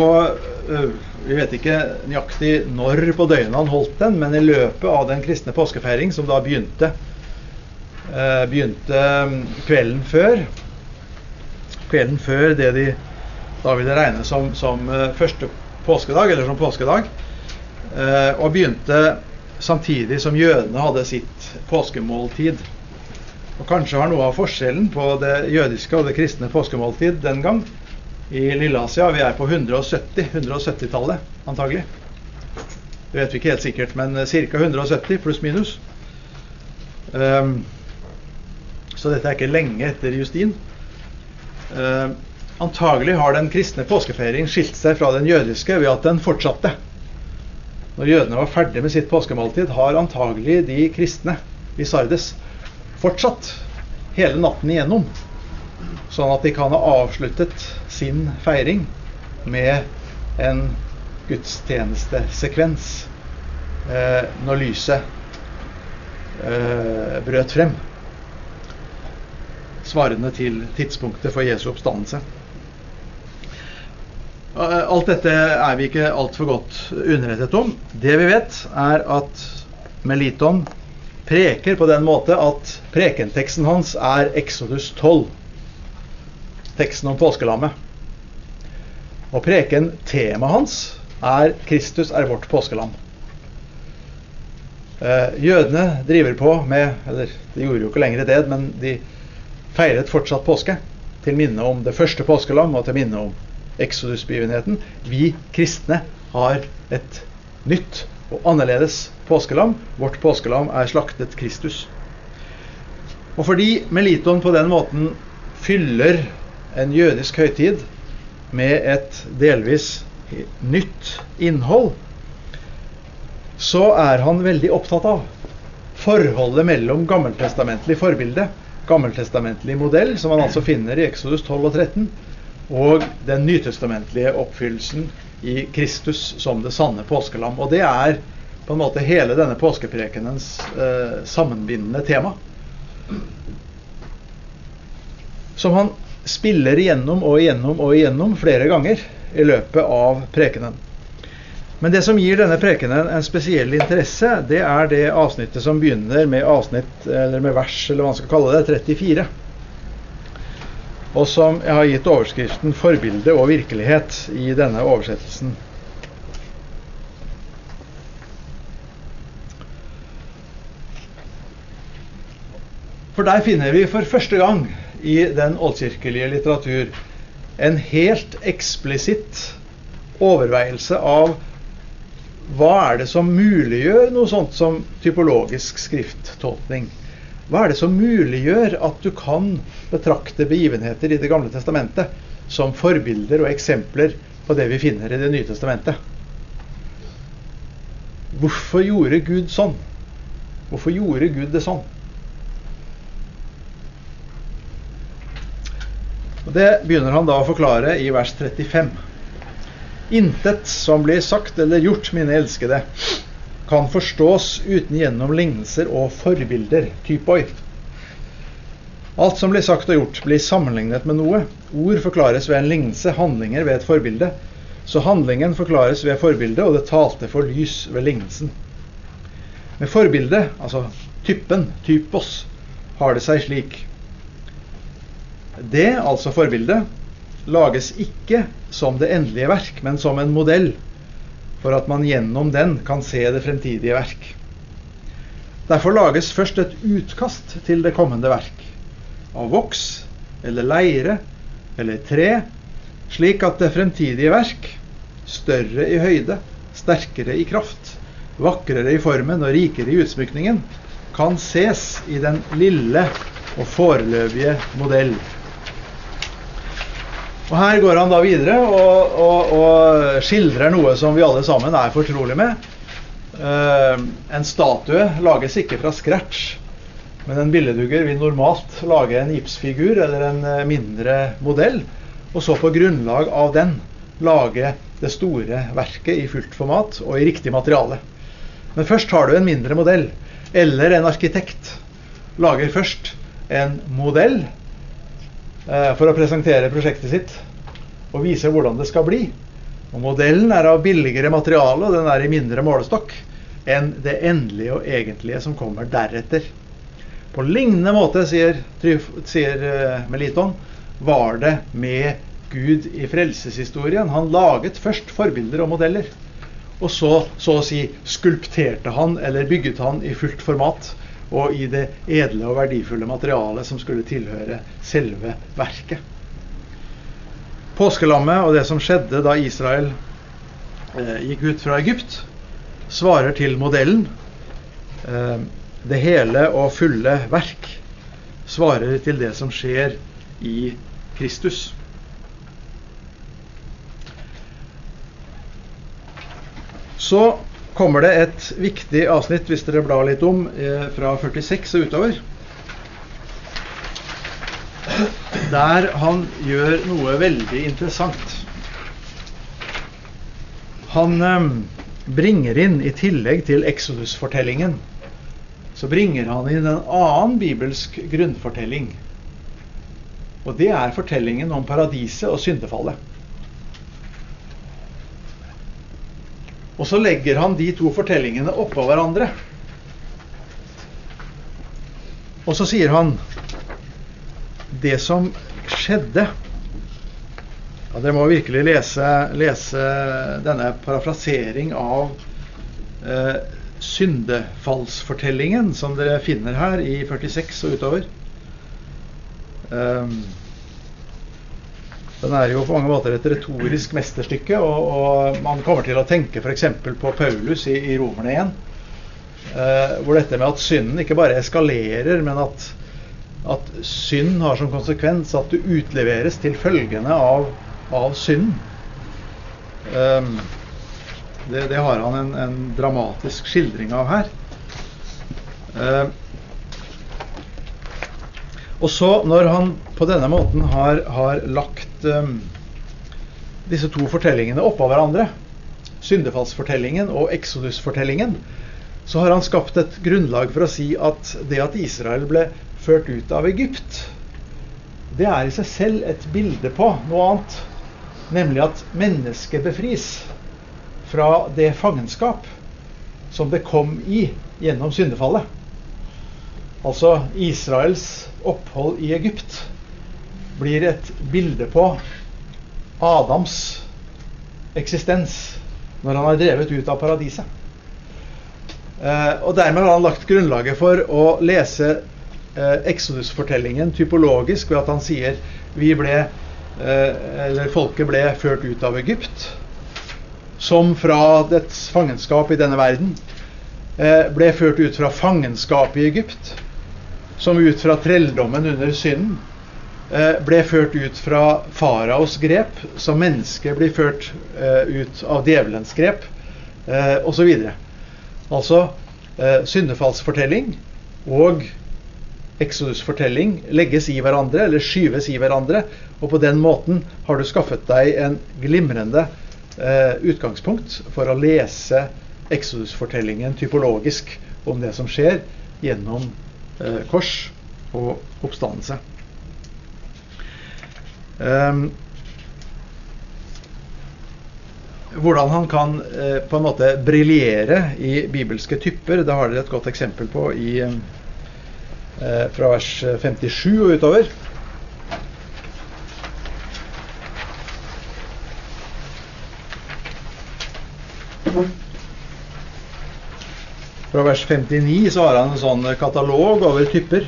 uh, Vi vet ikke nøyaktig når på døgnet han holdt den, men i løpet av den kristne påskefeiring, som da begynte, begynte um, kvelden før Kvelden før det de da ville regne som, som første påskedag, eller som påskedag. Eh, og begynte samtidig som jødene hadde sitt påskemåltid. Og Kanskje har noe av forskjellen på det jødiske og det kristne påskemåltid den gang i Lilleasia Vi er på 170, 170-tallet antagelig. Det vet vi ikke helt sikkert, men ca. 170 pluss minus. Um, så dette er ikke lenge etter Justin. Um, antagelig har den kristne påskefeiring skilt seg fra den jødiske ved at den fortsatte når jødene var ferdig med sitt påskemåltid, har antagelig de kristne i Sardes fortsatt hele natten igjennom. Sånn at de kan ha avsluttet sin feiring med en gudstjenestesekvens eh, når lyset eh, brøt frem. Svarende til tidspunktet for Jesu oppstandelse. Eh, alt dette er vi ikke altfor godt underrettet om. Det vi vet, er at Meliton preker på den måte at prekenteksten hans er Exodus 12. Teksten om påskelammet. Og preken-temaet hans er 'Kristus er vårt påskelam'. Eh, jødene driver på med Eller de gjorde jo ikke lenger det, men de feiret fortsatt påske. Til minne om det første påskelam og til minne om Exodus-begivenheten. Vi kristne har et nytt og annerledes påskelam. Vårt påskelam er slaktet Kristus. Og fordi Meliton på den måten fyller en jødisk høytid med et delvis nytt innhold, så er han veldig opptatt av forholdet mellom gammeltestamentlig forbilde, gammeltestamentlig modell, som han altså finner i Exodus 12 og 13, og den nytestamentlige oppfyllelsen i Kristus som det sanne påskelam. Og det er på en måte hele denne påskeprekenens eh, sammenbindende tema. Som han spiller igjennom og igjennom og igjennom flere ganger i løpet av prekenen. Men det som gir denne prekenen en spesiell interesse, det er det avsnittet som begynner med avsnitt, eller med vers, eller hva man skal kalle det, 34 og som jeg har gitt overskriften 'Forbilde og virkelighet' i denne oversettelsen. For der finner vi for første gang i den oldkirkelige litteratur en helt eksplisitt overveielse av hva er det som muliggjør noe sånt som typologisk skrifttolkning? Hva er det som muliggjør at du kan betrakte begivenheter i Det gamle testamentet som forbilder og eksempler på det vi finner i Det nye testamentet? Hvorfor gjorde Gud sånn? Hvorfor gjorde Gud det sånn? Og Det begynner han da å forklare i vers 35. Intet som blir sagt eller gjort, mine elskede, kan forstås uten gjennom lignelser og forbilder. Typoi. Alt som blir sagt og gjort, blir sammenlignet med noe. Ord forklares ved en lignelse, handlinger ved et forbilde. Så handlingen forklares ved forbildet, og det talte for lys ved lignelsen. Med forbildet, altså typen, typos, har det seg slik. Det, altså forbildet, lages ikke som det endelige verk, men som en modell for at man gjennom den kan se det fremtidige verk. Derfor lages først et utkast til det kommende verk, av voks eller leire eller tre, slik at det fremtidige verk, større i høyde, sterkere i kraft, vakrere i formen og rikere i utsmykningen, kan ses i den lille og foreløpige modell og Her går han da videre og, og, og skildrer noe som vi alle sammen er fortrolig med. Uh, en statue lages ikke fra scratch, men en billedhugger vil normalt lage en gipsfigur eller en uh, mindre modell, og så på grunnlag av den lage det store verket i fullt format og i riktig materiale. Men først har du en mindre modell, eller en arkitekt lager først en modell Eh, for å presentere prosjektet sitt og vise hvordan det skal bli. Og Modellen er av billigere materiale, og den er i mindre målestokk enn det endelige og egentlige som kommer deretter. På lignende måte, sier, sier eh, Meliton, var det med Gud i frelseshistorien. Han laget først forbilder og modeller. Og så, så å si, skulpterte han eller bygget han i fullt format og i det edle og verdifulle materialet som skulle tilhøre selve verket. Påskelammet og det som skjedde da Israel eh, gikk ut fra Egypt, svarer til modellen. Eh, det hele og fulle verk svarer til det som skjer i Kristus. Så kommer det et viktig avsnitt, hvis dere blar litt om, eh, fra 46 og utover. Der han gjør noe veldig interessant. Han eh, bringer inn, i tillegg til Exodus-fortellingen, så bringer han inn en annen bibelsk grunnfortelling. Og det er fortellingen om paradiset og syndefallet. Og så legger han de to fortellingene oppå hverandre. Og så sier han det som skjedde ja, Dere må virkelig lese, lese denne parafrasering av eh, syndefallsfortellingen som dere finner her i 46 og utover. Um, den er jo på mange måter et retorisk mesterstykke, og, og man kommer til å tenke f.eks. på Paulus i, i Romerne 1, eh, hvor dette med at synden ikke bare eskalerer, men at, at synd har som konsekvens at du utleveres til følgene av, av synden. Um, det, det, har han en, en, dramatisk skildring av her. Uh, og så, når han på denne måten har, har lagt um, disse to fortellingene oppå hverandre, syndefallsfortellingen og Exodus-fortellingen, så har han skapt et grunnlag for å si at det at Israel ble ført ut av Egypt, det er i seg selv et bilde på noe annet. Nemlig at mennesket befris fra det fangenskap som det kom i gjennom syndefallet. Altså Israels opphold i Egypt blir et bilde på Adams eksistens når han er drevet ut av paradiset. Eh, og Dermed har han lagt grunnlaget for å lese eh, Exodus-fortellingen typologisk ved at han sier vi ble, eh, eller folket ble ført ut av Egypt. som fra dets fangenskap i denne verden eh, ble ført ut fra fangenskapet i Egypt, som ut fra trelldommen under synden ble ført ut fra faraos grep, som mennesket blir ført ut av djevelens grep, osv. Altså syndefallsfortelling og Exodus-fortelling legges i hverandre, eller skyves i hverandre. Og på den måten har du skaffet deg en glimrende eh, utgangspunkt for å lese Exodus-fortellingen typologisk om det som skjer gjennom eh, kors og oppstandelse. Um, hvordan han kan eh, på en måte briljere i bibelske typer, det har dere et godt eksempel på i, eh, fra vers 57 og utover. Fra vers 59 så har han en sånn katalog over typer.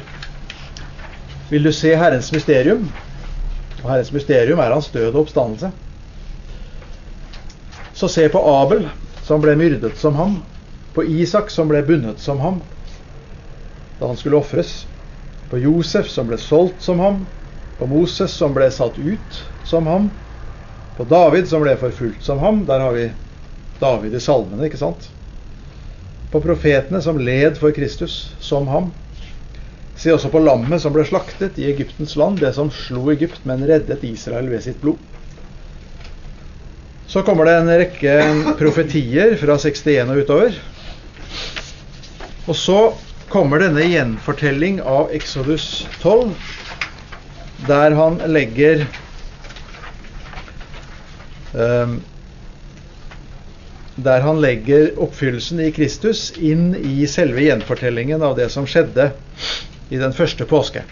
Vil du se Herrens mysterium? Og Herrens mysterium er hans død og oppstandelse. Så se på Abel, som ble myrdet som ham. På Isak, som ble bundet som ham da han skulle ofres. På Josef, som ble solgt som ham. På Moses, som ble satt ut som ham. På David, som ble forfulgt som ham. Der har vi David i salmene, ikke sant? På profetene som led for Kristus, som ham. Se også på lammet som ble slaktet i Egyptens land, det som slo Egypt, men reddet Israel ved sitt blod. Så kommer det en rekke profetier fra 61 og utover. Og så kommer denne gjenfortelling av Exodus 12, der han legger um, der han legger oppfyllelsen i Kristus inn i selve gjenfortellingen av det som skjedde i den første påske.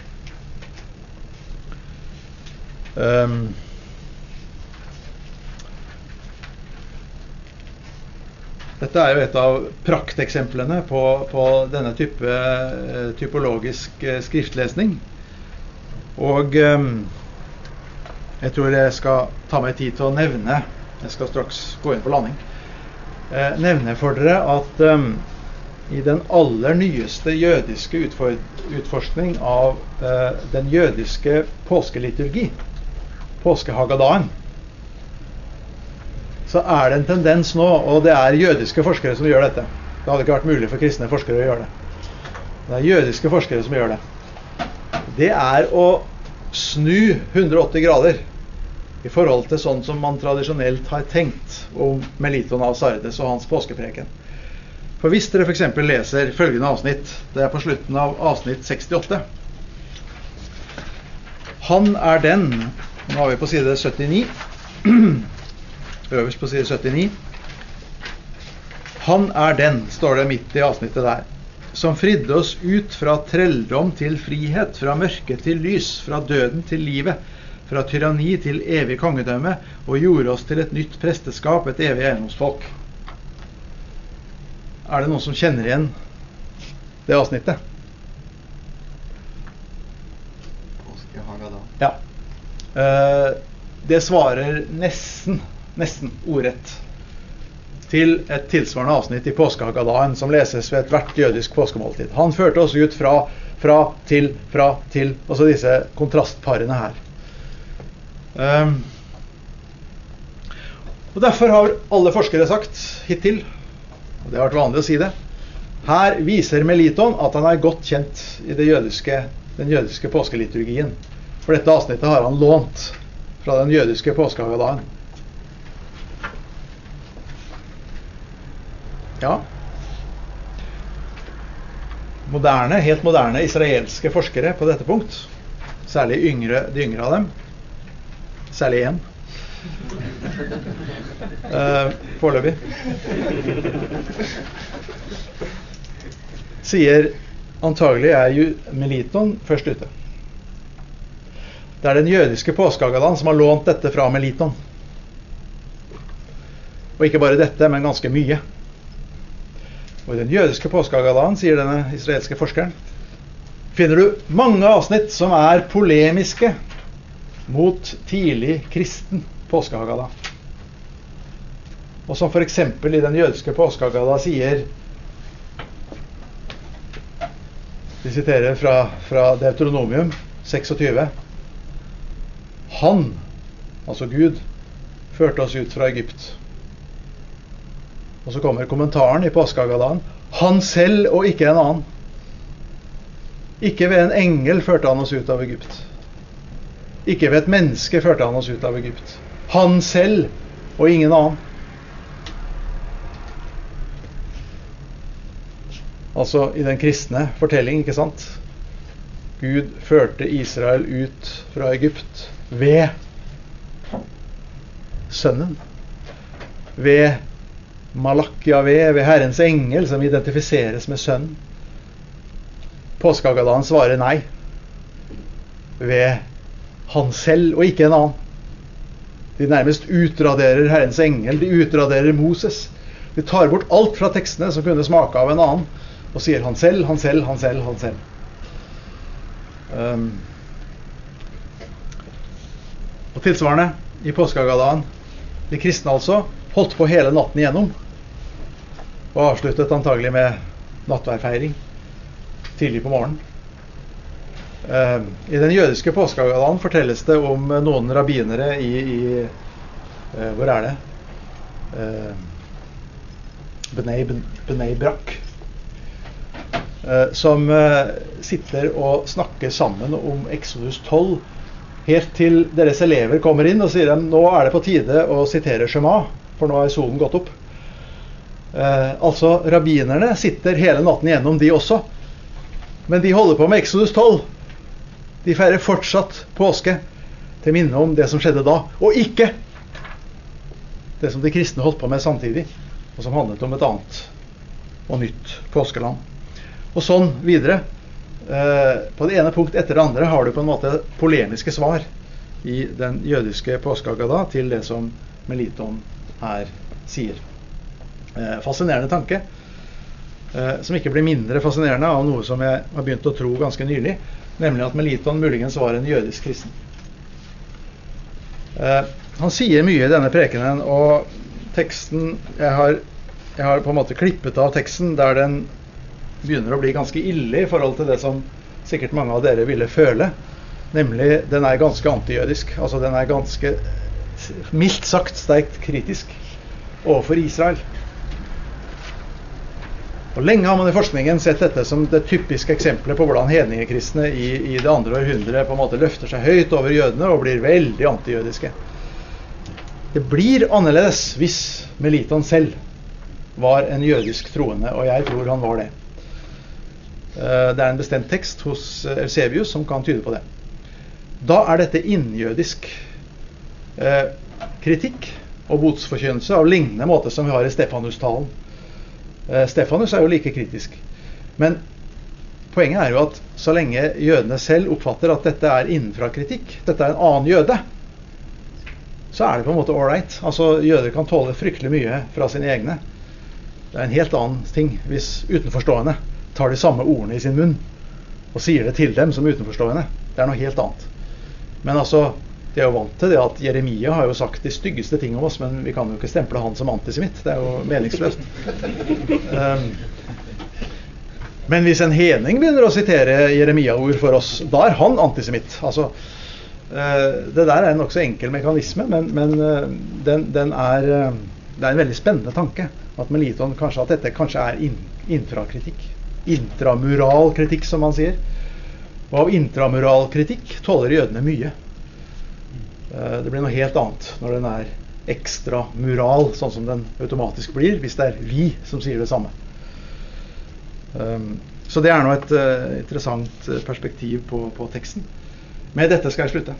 Um, dette er jo et av prakteksemplene på, på denne type uh, typologisk uh, skriftlesning. Og um, jeg tror jeg skal ta meg tid til å nevne Jeg skal straks gå inn på landing eh, nevne for dere at um, i den aller nyeste jødiske utfor utforskning av eh, den jødiske påskeliturgi, påskehagadaen, så er det en tendens nå, og det er jødiske forskere som gjør dette. Det hadde ikke vært mulig for kristne forskere å gjøre det. Det er jødiske forskere som gjør det. Det er å snu 180 grader i forhold til sånn som man tradisjonelt har tenkt om Meliton av Sardes og hans påskepreken. For hvis dere f.eks. leser følgende avsnitt, det er på slutten av avsnitt 68 Han er den Nå er vi på side 79. (clears throat) Øverst på side 79. Han er den, står det midt i avsnittet der, som fridde oss ut fra trelldom til frihet, fra mørke til lys, fra døden til livet fra tyranni til evig kongedømme, og gjorde oss til et nytt presteskap, et evig eiendomsfolk. Er det noen som kjenner igjen det avsnittet? Ja. Eh, det svarer nesten, nesten ordrett til et tilsvarende avsnitt i påskehagadaen som leses ved ethvert jødisk påskemåltid. Han førte oss ut fra, fra til, fra til, altså disse kontrastparene her. Um, og Derfor har alle forskere sagt hittil, det har vært vanlig å si det Her viser Meliton at han er godt kjent i jødiske, den jødiske påskeliturgien. For dette avsnittet har han lånt fra den jødiske påskehagadagen. Ja. Moderne, helt moderne israelske forskere på dette punkt, særlig yngre, de yngre av dem, Særlig én. Uh, Foreløpig. Sier antagelig er jo Meliton først ute. Det er den jødiske påskeagadan som har lånt dette fra Meliton. Og ikke bare dette, men ganske mye. Og i den jødiske påskeagadan, sier denne israelske forskeren, finner du mange avsnitt som er polemiske mot tidlig kristen påskehagada. og som f.eks. i den jødiske påskehagada sier Vi siterer fra, fra Deuteronomium 26. Han, altså Gud, førte oss ut fra Egypt. Og så kommer kommentaren i påskehagadaen. Han selv og ikke en annen. Ikke ved en engel førte han oss ut av Egypt. Ikke ved et menneske førte han oss ut av Egypt. Han selv og ingen annen. Altså i den kristne fortelling, ikke sant? Gud førte Israel ut fra Egypt ved Sønnen. Ved Malakjave, ved Herrens engel, som identifiseres med Sønnen. Påskeagadaen svarer nei. Ved han selv og ikke en annen. De nærmest utraderer Herrens engel, de utraderer Moses. De tar bort alt fra tekstene som kunne smake av en annen, og sier han selv, han selv, han selv, han selv. Um, og tilsvarende i påskeagadaen. De kristne altså holdt på hele natten igjennom. Og avsluttet antagelig med nattværfeiring tidlig på morgenen. Uh, I den jødiske påskeagadaen fortelles det om noen rabbinere i, i uh, Hvor er det? Benei, Brak Eh, som eh, sitter og snakker sammen om Exodus 12 helt til deres elever kommer inn og sier dem nå er det på tide å sitere Shema, for nå er solen gått opp. Eh, altså, rabbinerne sitter hele natten igjennom, de også. Men de holder på med Exodus 12. De feirer fortsatt påske til minne om det som skjedde da, og ikke det som de kristne holdt på med samtidig, og som handlet om et annet og nytt påskeland. Og sånn videre. Eh, på det ene punkt etter det andre har du på en måte polemiske svar i den jødiske påskeagada til det som Meliton her sier. Eh, fascinerende tanke, eh, som ikke blir mindre fascinerende av noe som jeg har begynt å tro ganske nylig, nemlig at Meliton muligens var en jødisk kristen. Han sier mye i denne prekenen, og teksten jeg har, jeg har på en måte klippet av teksten der den begynner å bli ganske ille i forhold til det som sikkert mange av dere ville føle. Nemlig den er ganske antijødisk. Altså den er ganske mildt sagt sterkt kritisk overfor Israel. Og Lenge har man i forskningen sett dette som det typiske eksempelet på hvordan hedningekristne i, i, det andre århundret på en måte løfter seg høyt over jødene og blir veldig antijødiske. Det blir annerledes hvis Meliton selv var en jødisk troende, og jeg tror han var det. Eh, det er en bestemt tekst hos Elsevius som kan tyde på det. Da er dette innjødisk eh, kritikk og botsforkynnelse av lignende måte som vi har i Stefanus-talen. Stefanus er jo like kritisk. Men poenget er jo at så lenge jødene selv oppfatter at dette er innenfra kritikk, dette er en annen jøde, så er det på en måte ålreit. Altså, jøder kan tåle fryktelig mye fra sine egne. Det er en helt annen ting hvis utenforstående tar de samme ordene i sin munn og sier det til dem som utenforstående. Det er noe helt annet. Men altså, de er jo vant til det at Jeremia har jo sagt de styggeste ting om oss, men vi kan jo ikke stemple han som antisemitt. Det er jo meningsløst. Um, men hvis en Hening begynner å sitere Jeremia-ord for oss, da er han antisemitt. Altså, uh, det der er en nokså enkel mekanisme, men, men uh, den, den, er, uh, det er en veldig spennende tanke. At Meliton kanskje at dette kanskje er in, infrakritikk. intramural som man sier. Og av intramural kritikk tåler jødene mye. Eh, det blir noe helt annet når den er ekstra mural, sånn som den automatisk blir hvis det er vi som sier det samme. Um, så det er nå et uh, interessant perspektiv på, på teksten. Med dette skal jeg slutte.